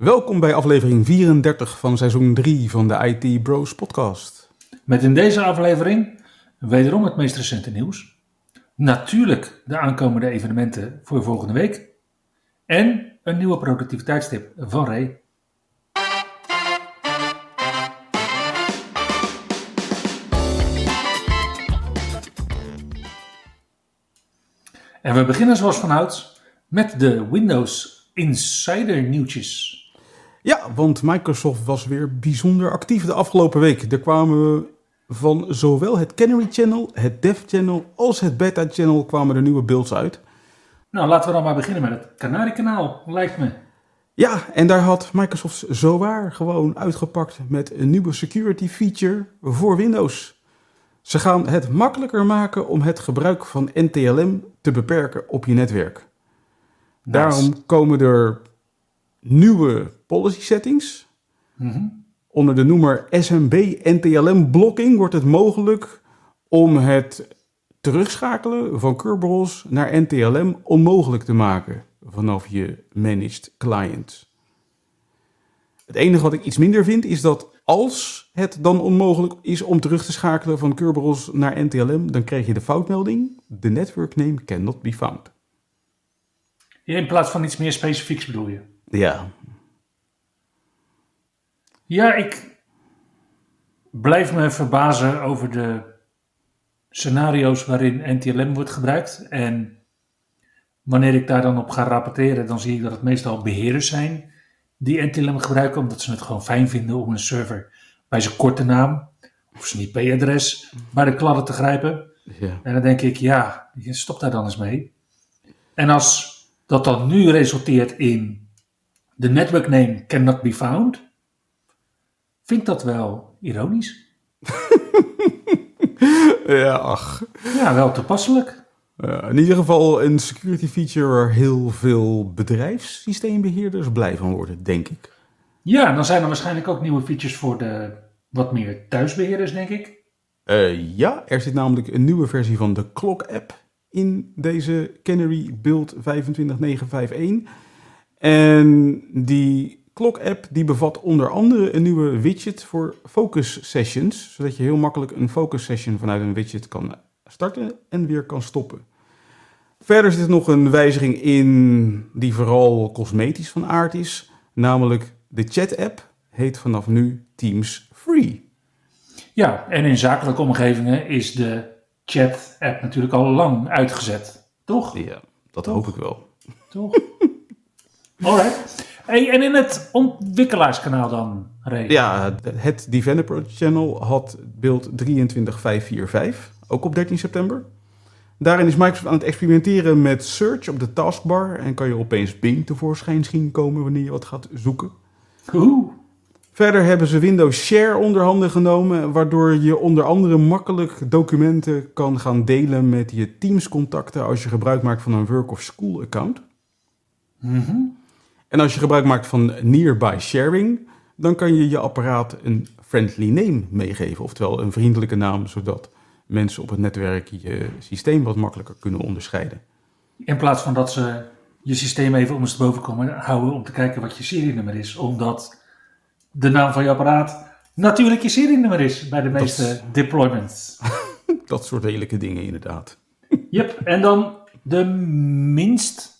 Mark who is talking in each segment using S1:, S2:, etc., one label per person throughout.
S1: Welkom bij aflevering 34 van seizoen 3 van de IT Bros podcast.
S2: Met in deze aflevering wederom het meest recente nieuws. Natuurlijk de aankomende evenementen voor volgende week. En een nieuwe productiviteitstip van Ray. En we beginnen zoals vanouds met de Windows Insider nieuwtjes.
S1: Ja, want Microsoft was weer bijzonder actief de afgelopen week. Er kwamen van zowel het Canary Channel, het Dev Channel als het Beta Channel kwamen er nieuwe builds uit.
S2: Nou, laten we dan maar beginnen met het Canary kanaal, lijkt me.
S1: Ja, en daar had Microsoft zowaar gewoon uitgepakt met een nieuwe security feature voor Windows. Ze gaan het makkelijker maken om het gebruik van NTLM te beperken op je netwerk. Daarom komen er nieuwe policy settings. Onder de noemer SMB NTLM blocking wordt het mogelijk om het terugschakelen van Kerberos naar NTLM onmogelijk te maken vanaf je managed client. Het enige wat ik iets minder vind is dat als het dan onmogelijk is om terug te schakelen van Kerberos naar NTLM, dan krijg je de foutmelding: The network name cannot be found.
S2: In plaats van iets meer specifieks bedoel je?
S1: Ja.
S2: Ja, ik blijf me verbazen over de scenario's waarin NTLM wordt gebruikt. En wanneer ik daar dan op ga rapporteren, dan zie ik dat het meestal beheerders zijn die NTLM gebruiken, omdat ze het gewoon fijn vinden om een server bij zijn korte naam of zijn IP-adres bij de kladden te grijpen.
S1: ja.
S2: En dan denk ik, ja, stop daar dan eens mee. En als dat dan nu resulteert in de network name cannot be found, vind dat wel ironisch.
S1: Ja, ach.
S2: Ja, wel toepasselijk.
S1: Uh, in ieder geval een security feature waar heel veel bedrijfssysteembeheerders blij van worden, denk ik.
S2: Ja, dan zijn er waarschijnlijk ook nieuwe features voor de wat meer thuisbeheerders, denk ik.
S1: Uh, ja, er zit namelijk een nieuwe versie van de Clock app in deze Canary Build 25951. En die Clock app die bevat onder andere een nieuwe widget voor focus sessions, zodat je heel makkelijk een focus session vanuit een widget kan starten en weer kan stoppen. Verder zit er nog een wijziging in die vooral cosmetisch van aard is, namelijk de chat app heet vanaf nu Teams Free.
S2: Ja, en in zakelijke omgevingen is de chat-app natuurlijk al lang uitgezet, toch?
S1: Ja, dat hoop ik wel.
S2: Toch? Alright. Hey, en in het ontwikkelaarskanaal dan, Ray?
S1: Ja, het Developer Channel had beeld 23545, ook op 13 september. Daarin is Microsoft aan het experimenteren met search op de taskbar en kan je opeens Bing tevoorschijn zien komen wanneer je wat gaat zoeken.
S2: Oeh.
S1: Verder hebben ze Windows Share onder handen genomen, waardoor je onder andere makkelijk documenten kan gaan delen met je Teams-contacten als je gebruik maakt van een work of school account.
S2: Mm
S1: En als je gebruik maakt van Nearby Sharing, dan kan je je apparaat een friendly name meegeven, oftewel een vriendelijke naam, zodat mensen op het netwerk je systeem wat makkelijker kunnen onderscheiden.
S2: In plaats van dat ze je systeem even ondersteboven komen houden om te kijken wat je serienummer is, omdat de naam van je apparaat natuurlijk je serienummer is bij de meeste deployments.
S1: Dat soort lelijke dingen inderdaad.
S2: Yep, en dan de minst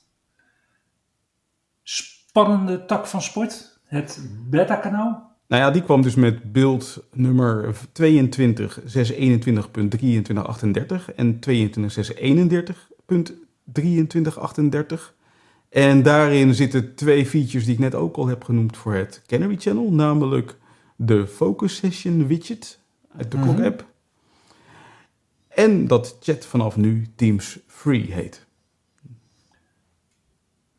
S2: spannende tak van sport, het beta-kanaal.
S1: Nou ja, die kwam dus met beeld nummer 22 621.2338 en 22 631.2338. En daarin zitten twee features die ik net ook al heb genoemd voor het Canary Channel, namelijk de Focus Session widget uit de. Clock app. En dat chat vanaf nu Teams Free heet.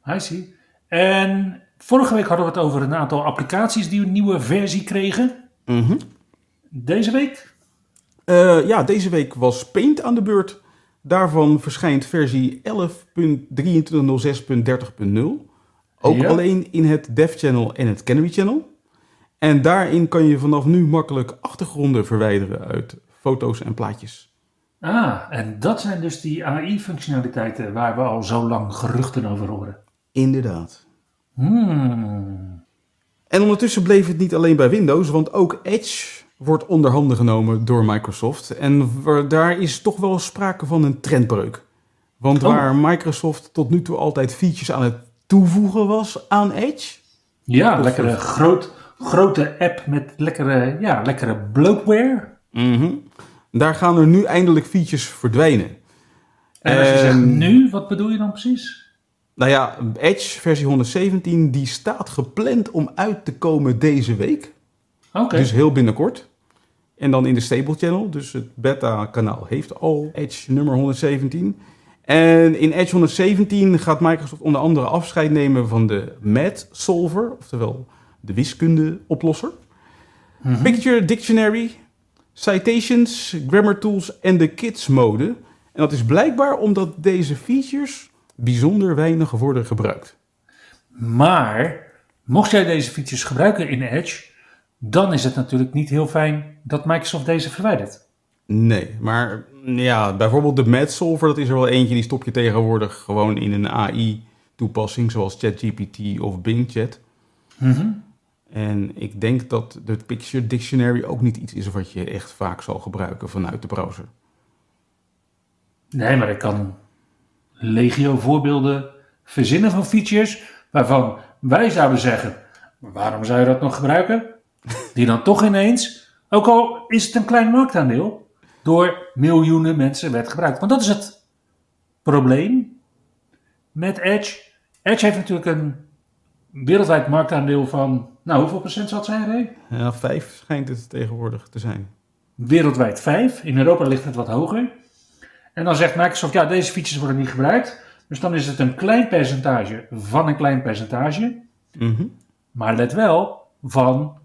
S2: I see. En vorige week hadden we het over een aantal applicaties die een nieuwe versie kregen.
S1: Mhm.
S2: Deze week?
S1: Eh, ja, deze week was Paint aan de beurt. Daarvan verschijnt versie 11.2306.30.0. Ook
S2: Ja.
S1: alleen in het Dev Channel en het Canary Channel. En daarin kan je vanaf nu makkelijk achtergronden verwijderen uit foto's en plaatjes.
S2: Ah, en dat zijn dus die AI-functionaliteiten waar we al zo lang geruchten over horen.
S1: Inderdaad.
S2: Hmm.
S1: En ondertussen bleef het niet alleen bij Windows, want ook Edge wordt onder handen genomen door Microsoft. En daar is toch wel sprake van een trendbreuk. Want
S2: Oh.
S1: waar Microsoft tot nu toe altijd features aan het toevoegen was aan Edge,
S2: Ja,
S1: Of-
S2: lekkere groot, grote app met lekkere, ja, lekkere bloatware.
S1: mhm, daar gaan er nu eindelijk features verdwijnen.
S2: En als je zegt
S1: En-
S2: nu, wat bedoel je dan precies?
S1: Nou ja, Edge versie 117 die staat gepland om uit te komen deze week.
S2: Oké.
S1: Dus heel binnenkort. En dan in de stable channel. Dus het beta kanaal heeft al Edge nummer 117. En in Edge 117 gaat Microsoft onder andere afscheid nemen van de Math Solver. Oftewel de wiskunde-oplosser.
S2: Mhm.
S1: Picture Dictionary, Citations, Grammar Tools en de Kids mode. En dat is blijkbaar omdat deze features bijzonder weinig worden gebruikt.
S2: Maar, mocht jij deze features gebruiken in Edge, dan is het natuurlijk niet heel fijn dat Microsoft deze verwijdert.
S1: Nee, maar ja, bijvoorbeeld de Math Solver, dat is er wel eentje die stop je tegenwoordig gewoon in een AI-toepassing, zoals ChatGPT of Bing Chat.
S2: Mhm.
S1: En ik denk dat de Picture Dictionary ook niet iets is wat je echt vaak zal gebruiken vanuit de browser.
S2: Nee, maar ik kan legio voorbeelden verzinnen van features waarvan wij zouden zeggen, waarom zou je dat nog gebruiken? Die dan toch ineens, ook al is het een klein marktaandeel, door miljoenen mensen werd gebruikt. Want dat is het probleem met Edge. Edge heeft natuurlijk een wereldwijd marktaandeel van, nou hoeveel procent zal het zijn, Ray?
S1: Ja, vijf schijnt het tegenwoordig te zijn.
S2: wereldwijd 5. In Europa ligt het wat hoger. En dan zegt Microsoft, ja, deze features worden niet gebruikt. Dus dan is het een klein percentage van een klein percentage.
S1: Mhm.
S2: Maar let wel, van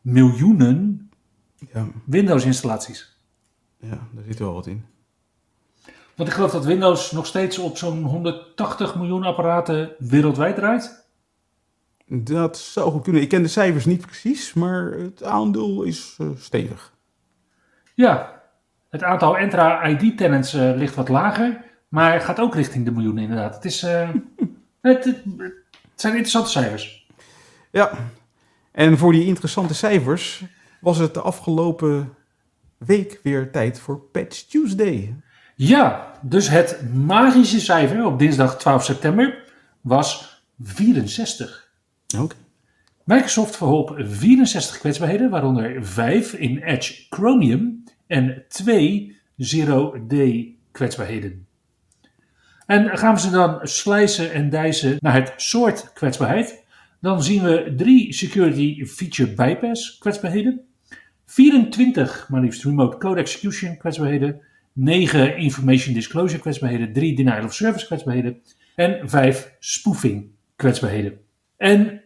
S2: miljoenen
S1: Ja,
S2: Windows-installaties.
S1: ja, daar zit wel wat in.
S2: Want ik geloof dat Windows nog steeds op zo'n 180 miljoen apparaten wereldwijd draait.
S1: Dat zou goed kunnen. Ik ken de cijfers niet precies, maar het aandeel is eh, stevig.
S2: Ja, het aantal Entra ID-tenants eh, ligt wat lager, maar gaat ook richting de miljoenen inderdaad. Het, is, eh, het, het, het zijn interessante cijfers.
S1: Ja, en voor die interessante cijfers was het de afgelopen week weer tijd voor Patch Tuesday.
S2: Ja, dus het magische cijfer op dinsdag 12 september was 64.
S1: Oké.
S2: Microsoft verholp 64 kwetsbaarheden, waaronder 5 in Edge Chromium en 2 Zero-D kwetsbaarheden. En gaan we ze dan slicen en dijzen naar het soort kwetsbaarheid, dan zien we 3 Security Feature Bypass kwetsbaarheden, 24 maar liefst Remote Code Execution kwetsbaarheden, 9 Information Disclosure kwetsbaarheden, 3 Denial of Service kwetsbaarheden en 5 Spoofing kwetsbaarheden. En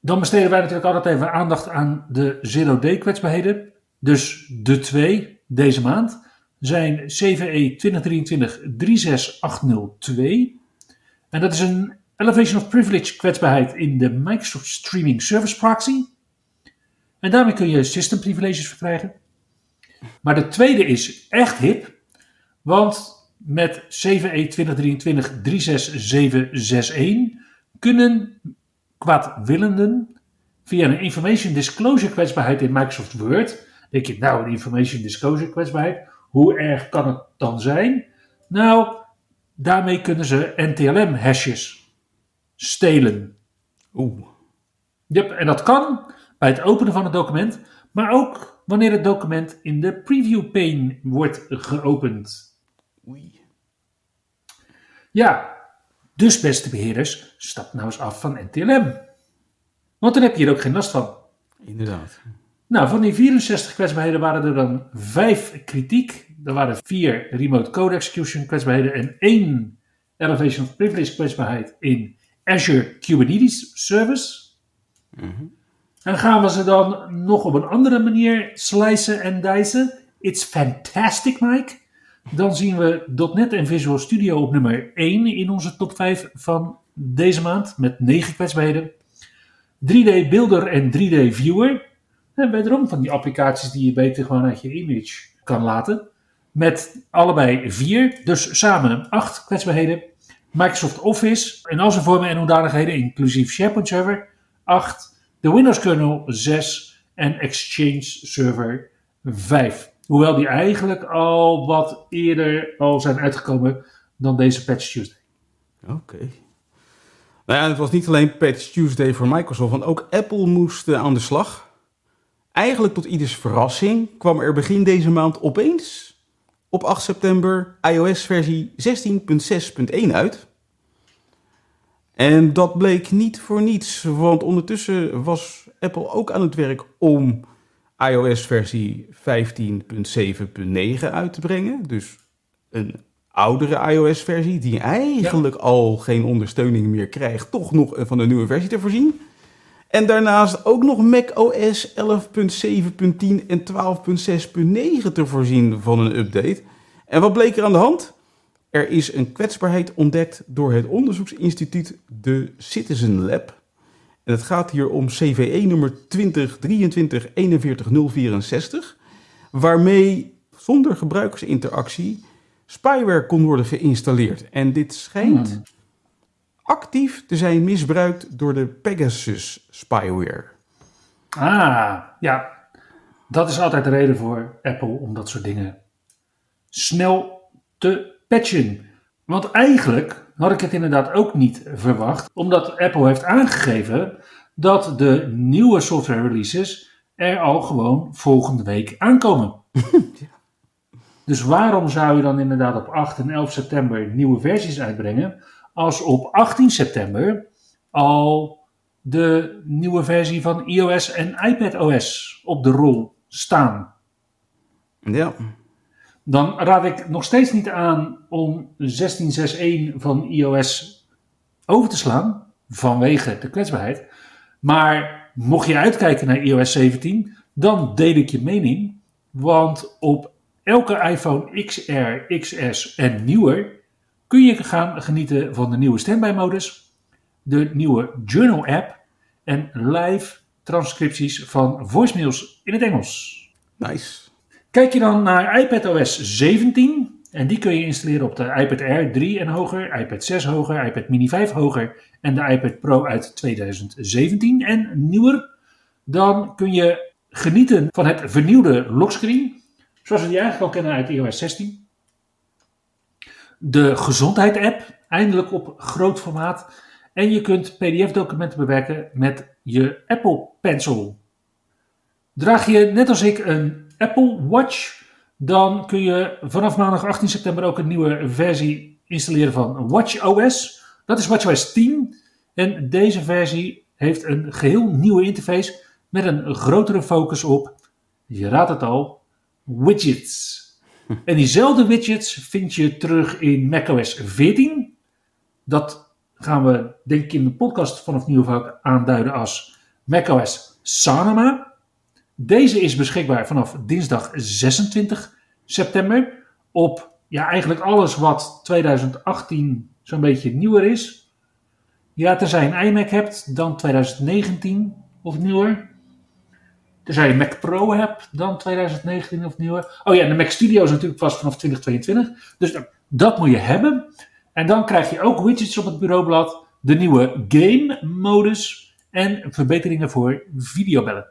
S2: dan besteden wij natuurlijk altijd even aandacht aan de Zero-D kwetsbaarheden. Dus de twee deze maand zijn CVE 2023-36802. En dat is een Elevation of Privilege kwetsbaarheid in de Microsoft Streaming Service Proxy. En daarmee kun je system privileges verkrijgen. Maar de tweede is echt hip, want met CVE 2023-36761 kunnen kwaadwillenden via een information disclosure kwetsbaarheid in Microsoft Word. Denk je, nou, een information disclosure kwetsbaarheid, hoe erg kan het dan zijn? Nou, daarmee kunnen ze NTLM hashes stelen.
S1: Oeh.
S2: Yep, en dat kan bij het openen van het document, maar ook wanneer het document in de preview pane wordt geopend.
S1: Oei.
S2: Ja, dus beste beheerders, stap nou eens af van NTLM. Want dan heb je hier ook geen last van.
S1: Inderdaad.
S2: Nou, van die 64 kwetsbaarheden waren er dan 5 kritiek. Er waren 4 remote code execution kwetsbaarheden en 1 elevation of privilege kwetsbaarheid in Azure Kubernetes Service. En gaan we ze dan nog op een andere manier slicen en dicen? It's fantastic, Mike. Dan zien we .NET en Visual Studio op nummer 1 in onze top 5 van deze maand met 9 kwetsbaarheden. 3D Builder en 3D Viewer. En wederom van die applicaties die je beter gewoon uit je image kan laten. Met allebei 4, dus samen 8 kwetsbaarheden. Microsoft Office en al zijn vormen en hoedanigheden, inclusief SharePoint Server, 8. De Windows kernel 6 en Exchange Server 5. Hoewel die eigenlijk al wat eerder al zijn uitgekomen dan deze Patch Tuesday.
S1: Oké. Nou ja, het was niet alleen Patch Tuesday voor Microsoft, want ook Apple moest uh, aan de slag. Eigenlijk tot ieders verrassing kwam er begin deze maand opeens op 8 september iOS versie 16.6.1 uit. En dat bleek niet voor niets, want ondertussen was Apple ook aan het werk om iOS versie 15.7.9 uit te brengen. Dus een oudere iOS-versie die eigenlijk al geen ondersteuning meer krijgt, toch nog van een nieuwe versie te voorzien. En daarnaast ook nog macOS 11.7.10 en 12.6.9 te voorzien van een update. En wat bleek er aan de hand? Er is een kwetsbaarheid ontdekt door het onderzoeksinstituut de Citizen Lab. En het gaat hier om CVE nummer 2023-41064, waarmee zonder gebruikersinteractie spyware kon worden geïnstalleerd. En dit schijnt hmm. Actief te zijn misbruikt door de Pegasus spyware.
S2: Ah, ja. Dat is altijd de reden voor Apple om dat soort dingen snel te patchen. Want eigenlijk had ik het inderdaad ook niet verwacht, omdat Apple heeft aangegeven dat de nieuwe software releases er al gewoon volgende week aankomen. Dus waarom zou je dan inderdaad op 8 en 11 september nieuwe versies uitbrengen, als op 18 september al de nieuwe versie van iOS en iPadOS op de rol staan?
S1: Ja
S2: dan raad ik nog steeds niet aan om 16.6.1 van iOS over te slaan, vanwege de kwetsbaarheid. Maar mocht je uitkijken naar iOS 17, dan deel ik je mening. Want op elke iPhone XR, XS en nieuwer kun je gaan genieten van de nieuwe standby-modus, de nieuwe Journal-app en live transcripties van voicemails in het Engels.
S1: Nice.
S2: Kijk je dan naar iPadOS 17, en die kun je installeren op de iPad Air 3 en hoger, iPad 6 hoger, iPad Mini 5 hoger en de iPad Pro uit 2017 en nieuwer. Dan kun je genieten van het vernieuwde lockscreen, zoals we die eigenlijk al kennen uit iOS 16. De gezondheid-app, eindelijk op groot formaat. En je kunt PDF-documenten bewerken met je Apple Pencil. Draag je net als ik een Apple Watch, dan kun je vanaf maandag 18 september ook een nieuwe versie installeren van WatchOS. Dat is WatchOS 10. En deze versie heeft een geheel nieuwe interface met een grotere focus op, je raadt het al, widgets. En diezelfde widgets vind je terug in macOS 14. Dat gaan we denk ik in de podcast vanaf nu aanduiden als macOS Sanoma. Deze is beschikbaar vanaf dinsdag 26 september op ja, eigenlijk alles wat 2018 zo'n beetje nieuwer is. Ja, tenzij je een iMac hebt, dan 2019 of nieuwer. Tenzij je een Mac Pro hebt, dan 2019 of nieuwer. Oh ja, de Mac Studio is natuurlijk vast vanaf 2022. Dus dat moet je hebben. En dan krijg je ook widgets op het bureaublad, de nieuwe game modus en verbeteringen voor videobellen.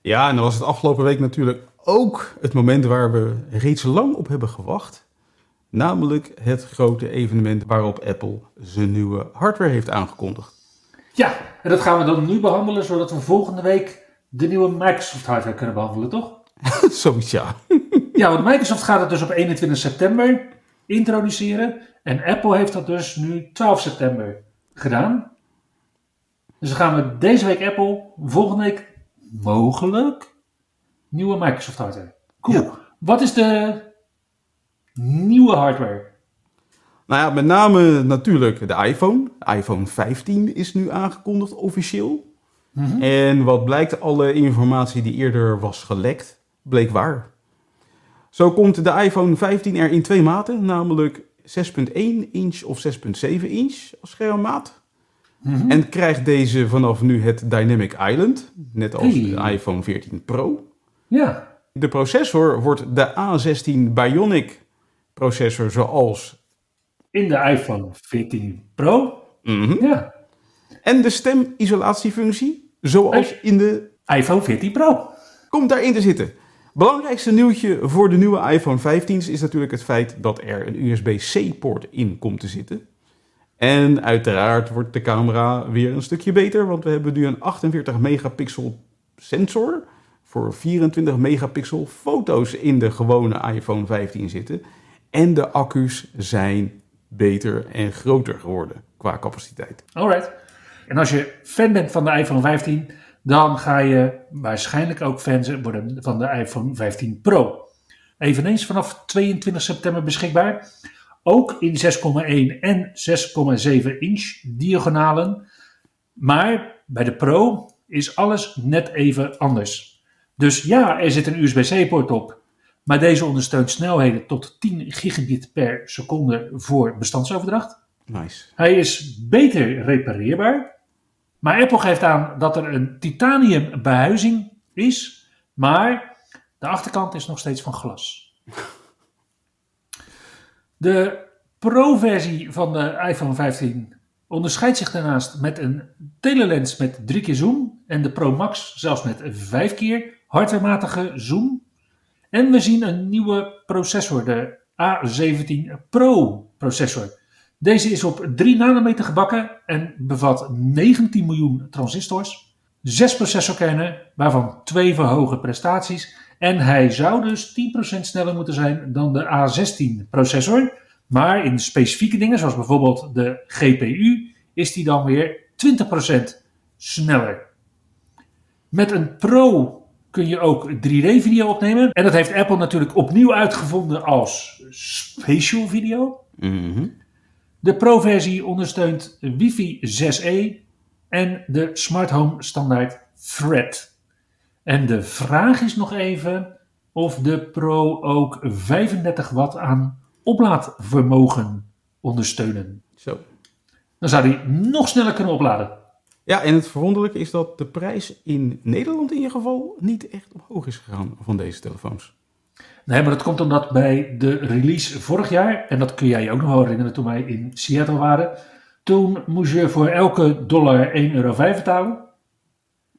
S1: Ja, en dan was het afgelopen week natuurlijk ook het moment waar we reeds lang op hebben gewacht. Namelijk het grote evenement waarop Apple zijn nieuwe hardware heeft aangekondigd.
S2: Ja, en dat gaan we dan nu behandelen, zodat we volgende week de nieuwe Microsoft hardware kunnen behandelen, toch?
S1: Zoiets ja.
S2: ja, want Microsoft gaat het dus op 21 september introduceren. En Apple heeft dat dus nu 12 september gedaan. Dus dan gaan we deze week Apple, volgende week mogelijk nieuwe Microsoft hardware. Cool. Wat is de nieuwe hardware?
S1: Nou ja, met name natuurlijk de iPhone. IPhone 15 is nu aangekondigd officieel.
S2: Mhm.
S1: En wat blijkt, alle informatie die eerder was gelekt, bleek waar. Zo komt de iPhone 15 er in twee maten, namelijk 6.1 inch of 6.7 inch als schermmaat.
S2: Mhm.
S1: En krijgt deze vanaf nu het Dynamic Island, net als
S2: Hey.
S1: de iPhone 14 Pro.
S2: Ja,
S1: De processor wordt de A16 Bionic processor zoals...
S2: in de iPhone 14 Pro.
S1: Mhm.
S2: Ja,
S1: En de stemisolatiefunctie zoals in de
S2: iPhone 14 Pro.
S1: komt daarin te zitten. Belangrijkste nieuwtje voor de nieuwe iPhone 15 is natuurlijk het feit dat er een USB-C-poort in komt te zitten. En uiteraard wordt de camera weer een stukje beter, want we hebben nu een 48 megapixel sensor voor 24 megapixel foto's in de gewone iPhone 15 zitten. En de accu's zijn beter en groter geworden qua capaciteit.
S2: Alright. En als je fan bent van de iPhone 15, dan ga je waarschijnlijk ook fan worden van de iPhone 15 Pro. Eveneens vanaf 22 september beschikbaar. Ook in 6,1 en 6,7 inch diagonalen. Maar bij de Pro is alles net even anders. Dus ja, er zit een USB-C-poort op. Maar deze ondersteunt snelheden tot 10 gigabit per seconde voor bestandsoverdracht.
S1: Nice.
S2: Hij is beter repareerbaar. Maar Apple geeft aan dat er een titanium behuizing is. Maar de achterkant is nog steeds van glas. De Pro-versie van de iPhone 15 onderscheidt zich daarnaast met een telelens met 3 keer zoom. En de Pro Max zelfs met 5 keer hardwarematige zoom. En we zien een nieuwe processor, de A17 Pro processor. Deze is op 3 nanometer gebakken en bevat 19 miljoen transistors, 6 processorkernen, waarvan 2 voor hoge prestaties. En hij zou dus 10% sneller moeten zijn dan de A16 processor. Maar in specifieke dingen, zoals bijvoorbeeld de GPU, is die dan weer 20% sneller. Met een Pro kun je ook 3D-video opnemen. En dat heeft Apple natuurlijk opnieuw uitgevonden als spatial video.
S1: Mhm.
S2: De Pro-versie ondersteunt Wi-Fi 6E en de Smart Home standaard Thread. En de vraag is nog even of de Pro ook 35 watt aan oplaadvermogen ondersteunen.
S1: Zo.
S2: Dan zou die nog sneller kunnen opladen.
S1: Ja, en het verwonderlijke is dat de prijs in Nederland in ieder geval niet echt omhoog is gegaan van deze telefoons.
S2: Nee, maar dat komt omdat bij de release vorig jaar, en dat kun jij je ook nog wel herinneren toen wij in Seattle waren, toen moest je voor elke dollar 1,05 euro betalen.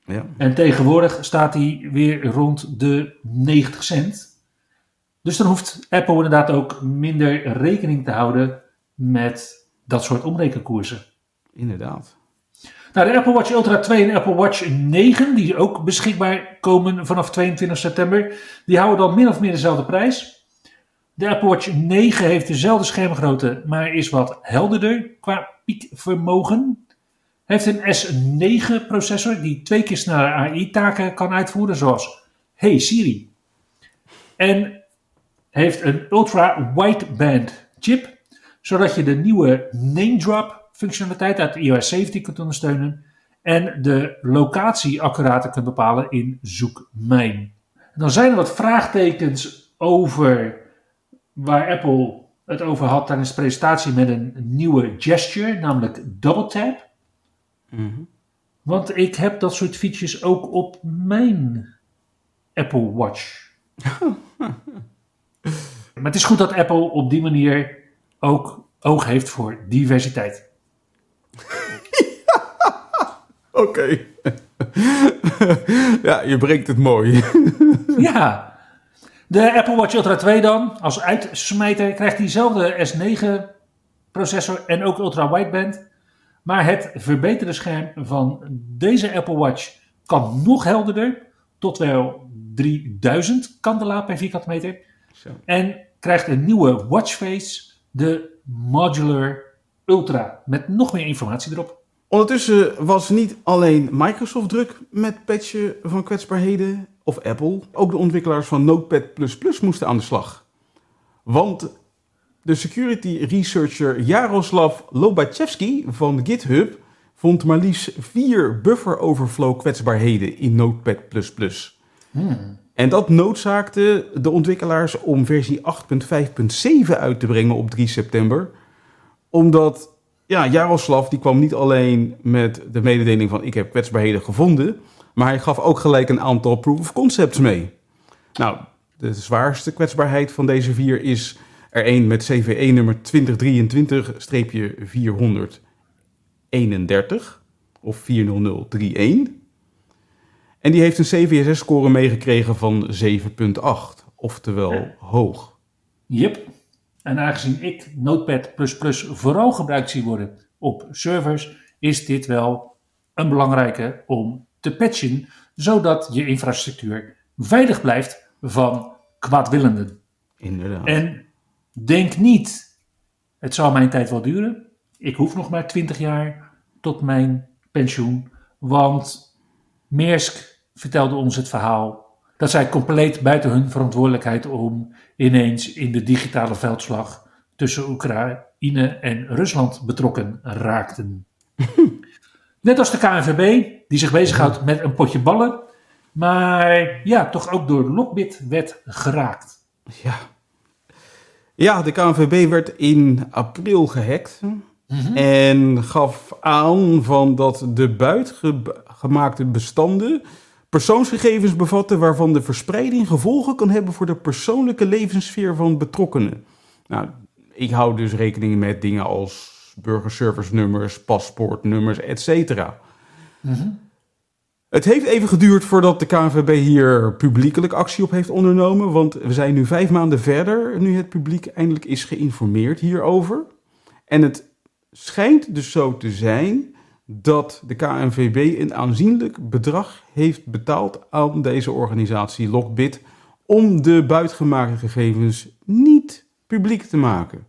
S1: Ja.
S2: En tegenwoordig staat hij weer rond de 90 cent. Dus dan hoeft Apple inderdaad ook minder rekening te houden met dat soort omrekenkoersen.
S1: Inderdaad.
S2: Nou, de Apple Watch Ultra 2 en Apple Watch 9, die ook beschikbaar komen vanaf 22 september, die houden dan min of meer dezelfde prijs. De Apple Watch 9 heeft dezelfde schermgrootte, maar is wat helderder qua piekvermogen. Heeft een S9 processor die twee keer sneller AI-taken kan uitvoeren, zoals Hey Siri. En heeft een ultra wideband chip, zodat je de nieuwe name drop functionaliteit uit iOS 17 kunt ondersteunen en de locatie accurater kunt bepalen in zoekmijn. En dan zijn er wat vraagtekens over waar Apple het over had tijdens de presentatie met een nieuwe gesture, namelijk double tap.
S1: Mhm.
S2: Want ik heb dat soort features ook op mijn Apple Watch. maar het is goed dat Apple op die manier ook oog heeft voor diversiteit.
S1: Oké. ja, je brengt het mooi.
S2: Ja. De Apple Watch Ultra 2 dan, als uitsmijter, krijgt diezelfde S9 processor en ook ultra wideband. Maar het verbeterde scherm van deze Apple Watch kan nog helderder, tot wel 3000 kandela per vierkante meter.
S1: Zo.
S2: En krijgt een nieuwe watchface, de Modular Ultra, met nog meer informatie erop.
S1: Ondertussen was niet alleen Microsoft druk met patchen van kwetsbaarheden of Apple. Ook de ontwikkelaars van Notepad++ moesten aan de slag. Want de security researcher Jaroslav Lobachevsky van GitHub vond maar liefst vier buffer overflow kwetsbaarheden in Notepad++. En dat noodzaakte de ontwikkelaars om versie 8.5.7 uit te brengen op 3 september. Omdat ja, Jaroslav die kwam niet alleen met de mededeling van ik heb kwetsbaarheden gevonden, maar hij gaf ook gelijk een aantal proof of concepts mee. Nou, de zwaarste kwetsbaarheid van deze vier is er één met CVE nummer 2023-431 of 40031. En die heeft een CVSS-score meegekregen van 7,8, oftewel hoog.
S2: Yep. En aangezien ik Notepad++ vooral gebruikt zie worden op servers, is dit wel een belangrijke om te patchen, zodat je infrastructuur veilig blijft van kwaadwillenden.
S1: Inderdaad.
S2: En denk niet, het zal mijn tijd wel duren. Ik hoef nog maar 20 jaar tot mijn pensioen, want Maersk vertelde ons het verhaal dat zij compleet buiten hun verantwoordelijkheid om ineens in de digitale veldslag tussen Oekraïne en Rusland betrokken raakten. Net als de KNVB, die zich bezighoudt met een potje ballen, maar ja, toch ook door Lockbit werd geraakt.
S1: Ja. Ja, de KNVB werd in april gehackt. En gaf aan van dat de buitgemaakte bestanden persoonsgegevens bevatten waarvan de verspreiding gevolgen kan hebben voor de persoonlijke levenssfeer van betrokkenen. Nou, ik hou dus rekening met dingen als burgerservice nummers, paspoortnummers, etc. Het heeft even geduurd voordat de KNVB hier publiekelijk actie op heeft ondernomen, want we zijn nu vijf maanden verder, nu het publiek eindelijk is geïnformeerd hierover. En het schijnt dus zo te zijn dat de KNVB een aanzienlijk bedrag heeft betaald aan deze organisatie Lockbit om de buitgemaakte gegevens niet publiek te maken.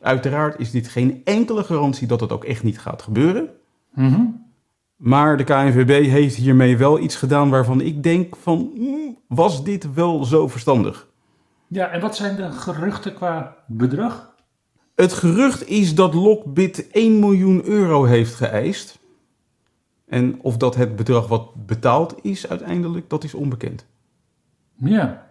S1: Uiteraard is dit geen enkele garantie dat het ook echt niet gaat gebeuren. Maar de KNVB heeft hiermee wel iets gedaan waarvan ik denk van, hmm, was dit wel zo verstandig?
S2: Ja, en wat zijn de geruchten qua bedrag?
S1: Het gerucht is dat Lockbit 1 miljoen euro heeft geëist. En of dat het bedrag wat betaald is uiteindelijk, dat is onbekend.
S2: Ja.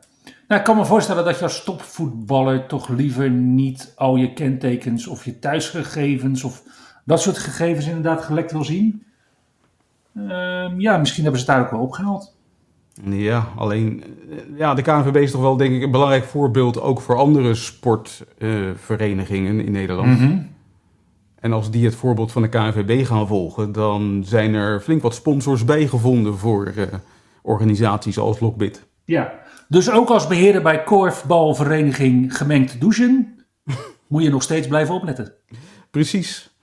S2: Nou, ik kan me voorstellen dat je als topvoetballer toch liever niet al je kentekens of je thuisgegevens of dat soort gegevens inderdaad gelekt wil zien. Ehm, ja, misschien hebben ze het daar ook wel opgehaald.
S1: Ja, alleen eh, ja, de KNVB is toch wel denk ik een belangrijk voorbeeld ook voor andere sportverenigingen in Nederland. En als die het voorbeeld van de KNVB gaan volgen, dan zijn er flink wat sponsors bijgevonden voor eh, organisaties als Lockbit.
S2: Ja, dus ook als beheerder bij korfbalvereniging Gemengd Douchen moet je nog steeds blijven opletten.
S1: Precies.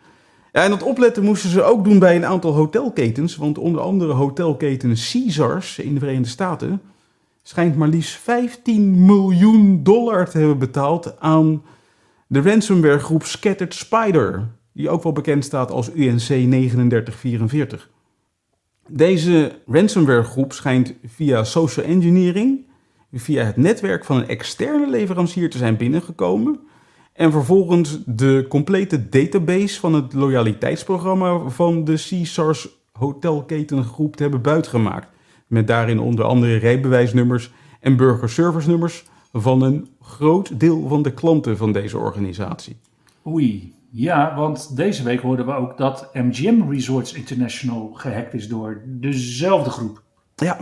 S1: Ja, en dat opletten moesten ze ook doen bij een aantal hotelketens. Want onder andere hotelketen Caesars in de Verenigde Staten schijnt maar liefst 15 miljoen dollar te hebben betaald aan de ransomware groep Scattered Spider. Die ook wel bekend staat als UNC 3944. Deze ransomware groep schijnt via social engineering, via het netwerk van een externe leverancier te zijn binnengekomen. En vervolgens de complete database van het loyaliteitsprogramma van de Caesars hotelketengroep te hebben buitgemaakt. Met daarin onder andere rijbewijsnummers en burgerservice-nummers van een groot deel van de klanten van deze organisatie.
S2: Oei, ja, want deze week hoorden we ook dat MGM Resorts International gehackt is door dezelfde groep.
S1: Ja.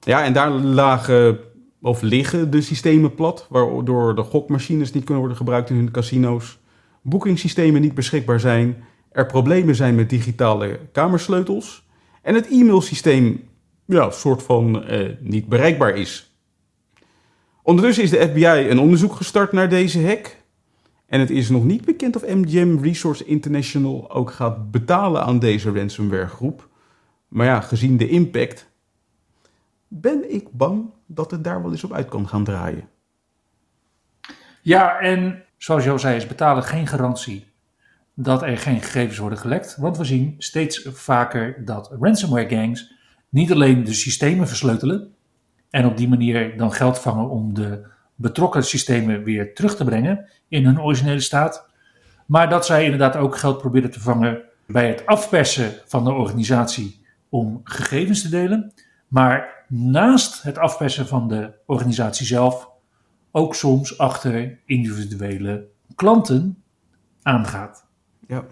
S1: Ja, en daar lagen of liggen de systemen plat, waardoor de gokmachines niet kunnen worden gebruikt in hun casino's, boekingssystemen niet beschikbaar zijn, er problemen zijn met digitale kamersleutels en het e-mailsysteem ja, soort van eh, niet bereikbaar is. Ondertussen is de FBI een onderzoek gestart naar deze hack. En het is nog niet bekend of MGM Resource International ook gaat betalen aan deze ransomware groep. Maar ja, gezien de impact ben ik bang dat het daar wel eens op uit kan gaan draaien.
S2: Ja, en zoals je zei, is betalen geen garantie dat er geen gegevens worden gelekt. Want we zien steeds vaker dat ransomware gangs niet alleen de systemen versleutelen en op die manier dan geld vangen om de betrokken systemen weer terug te brengen in hun originele staat, maar dat zij inderdaad ook geld proberen te vangen bij het afpersen van de organisatie om gegevens te delen, maar naast het afpersen van de organisatie zelf ook soms achter individuele klanten aangaat.
S1: Ja.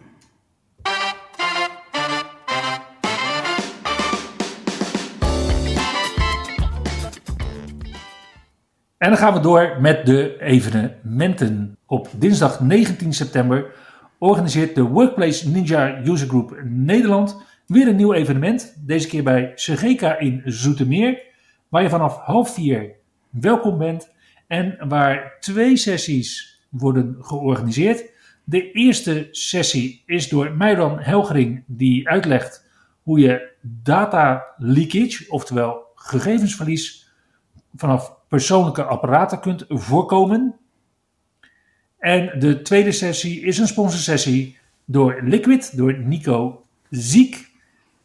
S2: En dan gaan we door met de evenementen. Op dinsdag 19 september organiseert de Workplace Ninja User Group Nederland weer een nieuw evenement. Deze keer bij Segeka in Zoetermeer, waar je vanaf half vier welkom bent en waar twee sessies worden georganiseerd. De eerste sessie is door Meiran Helgering, die uitlegt hoe je data leakage, oftewel gegevensverlies, vanaf persoonlijke apparaten kunt voorkomen. En de tweede sessie is een sponsorsessie door Liquid, door Nico Ziek.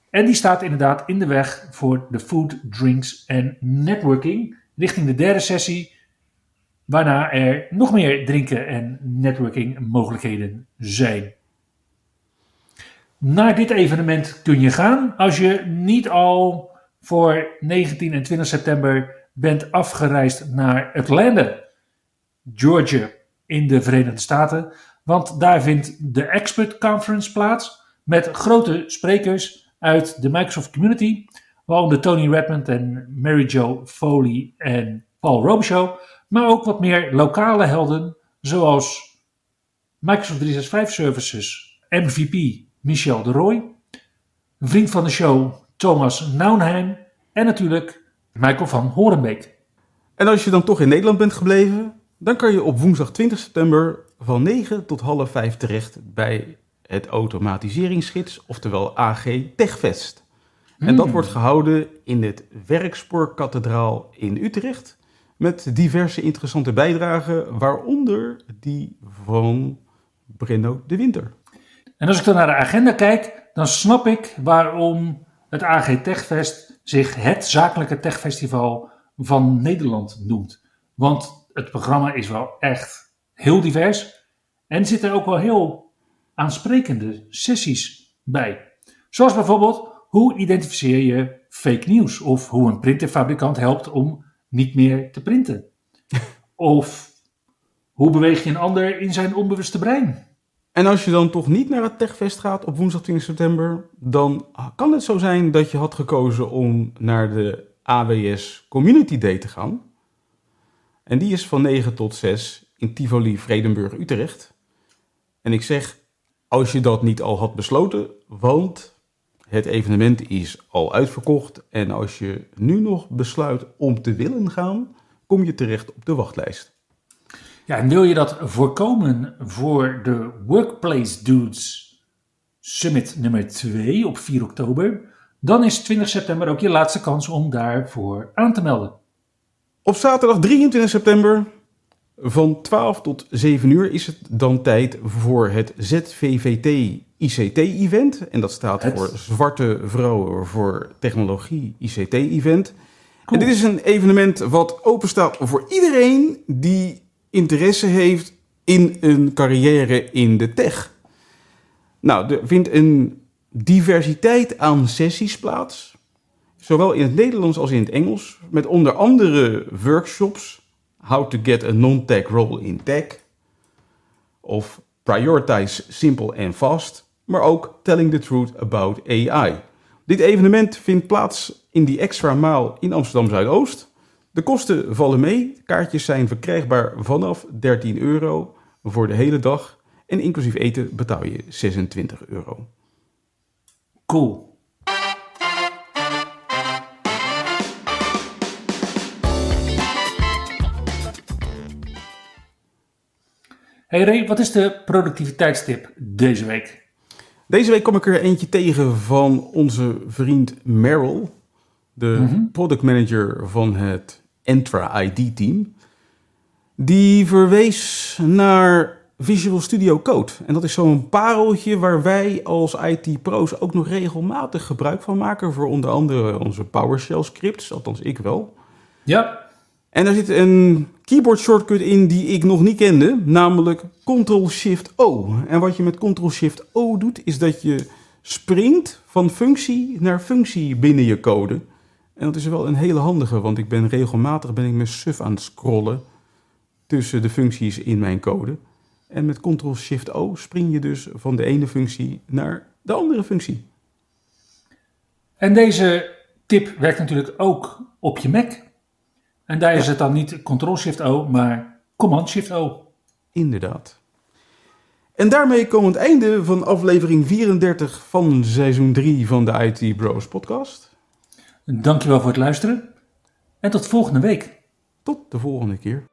S2: En die staat inderdaad in de weg voor de food, drinks en networking. Richting de derde sessie, waarna er nog meer drinken en networking mogelijkheden zijn. Naar dit evenement kun je gaan als je niet al voor 19 en 20 september bent afgereisd naar Atlanta, Georgia in de Verenigde Staten. Want daar vindt de Expert Conference plaats met grote sprekers uit de Microsoft Community. Waaronder Tony Redmond en Mary Jo Foley en Paul Robichaux. Maar ook wat meer lokale helden zoals Microsoft 365 Services MVP Michel de Roy. Vriend van de show Thomas Naunheim. En natuurlijk Michael van Horenbeek.
S1: En als je dan toch in Nederland bent gebleven, dan kan je op woensdag 20 september van 9 tot half 5 terecht bij het automatiseringsgids, oftewel AG Techfest. En dat
S2: Hmm.
S1: wordt gehouden in het Werkspoorkathedraal in Utrecht. Met diverse interessante bijdragen, waaronder die van Brenno de Winter.
S2: En als ik dan naar de agenda kijk, dan snap ik waarom het AG Techfest zich het zakelijke techfestival van Nederland noemt. Want het programma is wel echt heel divers en er zitten ook wel heel aansprekende sessies bij. Zoals bijvoorbeeld hoe identificeer je fake nieuws of hoe een printerfabrikant helpt om niet meer te printen. Of hoe beweeg je een ander in zijn onbewuste brein?
S1: En als je dan toch niet naar het Techfest gaat op woensdag 20 september, dan kan het zo zijn dat je had gekozen om naar de AWS Community Day te gaan. En die is van 9 tot 6 in Tivoli, Vredenburg, Utrecht. En ik zeg, als je dat niet al had besloten, want het evenement is al uitverkocht. En als je nu nog besluit om te willen gaan, kom je terecht op de wachtlijst.
S2: Ja, en wil je dat voorkomen voor de Workplace Dudes Summit nummer 2 op 4 oktober, dan is 20 september ook je laatste kans om daarvoor aan te melden.
S1: Op zaterdag 23 september van 12 tot 7 uur is het dan tijd voor het ZVVT ICT-event. En dat staat
S2: Het-
S1: voor Zwarte Vrouwen voor Technologie ICT-event.
S2: Cool.
S1: En dit is een evenement wat open staat voor iedereen die interesse heeft in een carrière in de tech. Nou, er vindt een diversiteit aan sessies plaats. Zowel in het Nederlands als in het Engels. Met onder andere workshops. How to get a non-tech role in tech. Of prioritize simple and fast. Maar ook telling the truth about AI. Dit evenement vindt plaats in die extra maal in Amsterdam Zuidoost. De kosten vallen mee. Kaartjes zijn verkrijgbaar vanaf 13 euro voor de hele dag. En inclusief eten betaal je 26 euro.
S2: Cool. Hey Ray, wat is de productiviteitstip deze week?
S1: Deze week kom ik er eentje tegen van onze vriend Merrill, de product manager van het Entra ID team. Die verwees naar Visual Studio Code. En dat is zo'n pareltje waar wij als IT-pro's ook nog regelmatig gebruik van maken. Voor onder andere onze PowerShell scripts, althans ik wel.
S2: Ja,
S1: En daar zit een keyboard shortcut in die ik nog niet kende, namelijk Ctrl-Shift-O. En wat je met Ctrl-Shift-O doet, is dat je springt van functie naar functie binnen je code. En dat is wel een hele handige, want ik ben regelmatig ben ik mijn suf aan het scrollen tussen de functies in mijn code. En met Ctrl-Shift-O spring je dus van de ene functie naar de andere functie.
S2: En deze tip werkt natuurlijk ook op je Mac. En daar is het dan niet Ctrl-Shift-O, maar Command-Shift-O.
S1: Inderdaad. En daarmee komen we het einde van aflevering 34 van seizoen 3 van de IT Bros podcast.
S2: Dankjewel voor het luisteren. En tot volgende week.
S1: Tot de volgende keer.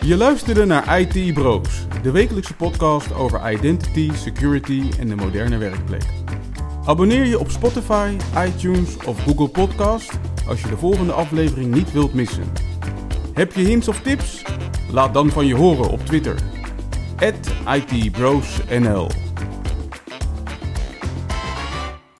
S1: Je luisterde naar IT Bros, de wekelijkse podcast over identity, security en de moderne werkplek. Abonneer je op Spotify, iTunes of Google Podcast als je de volgende aflevering niet wilt missen. Heb je hints of tips? Laat dan van je horen op Twitter. @itbrosnl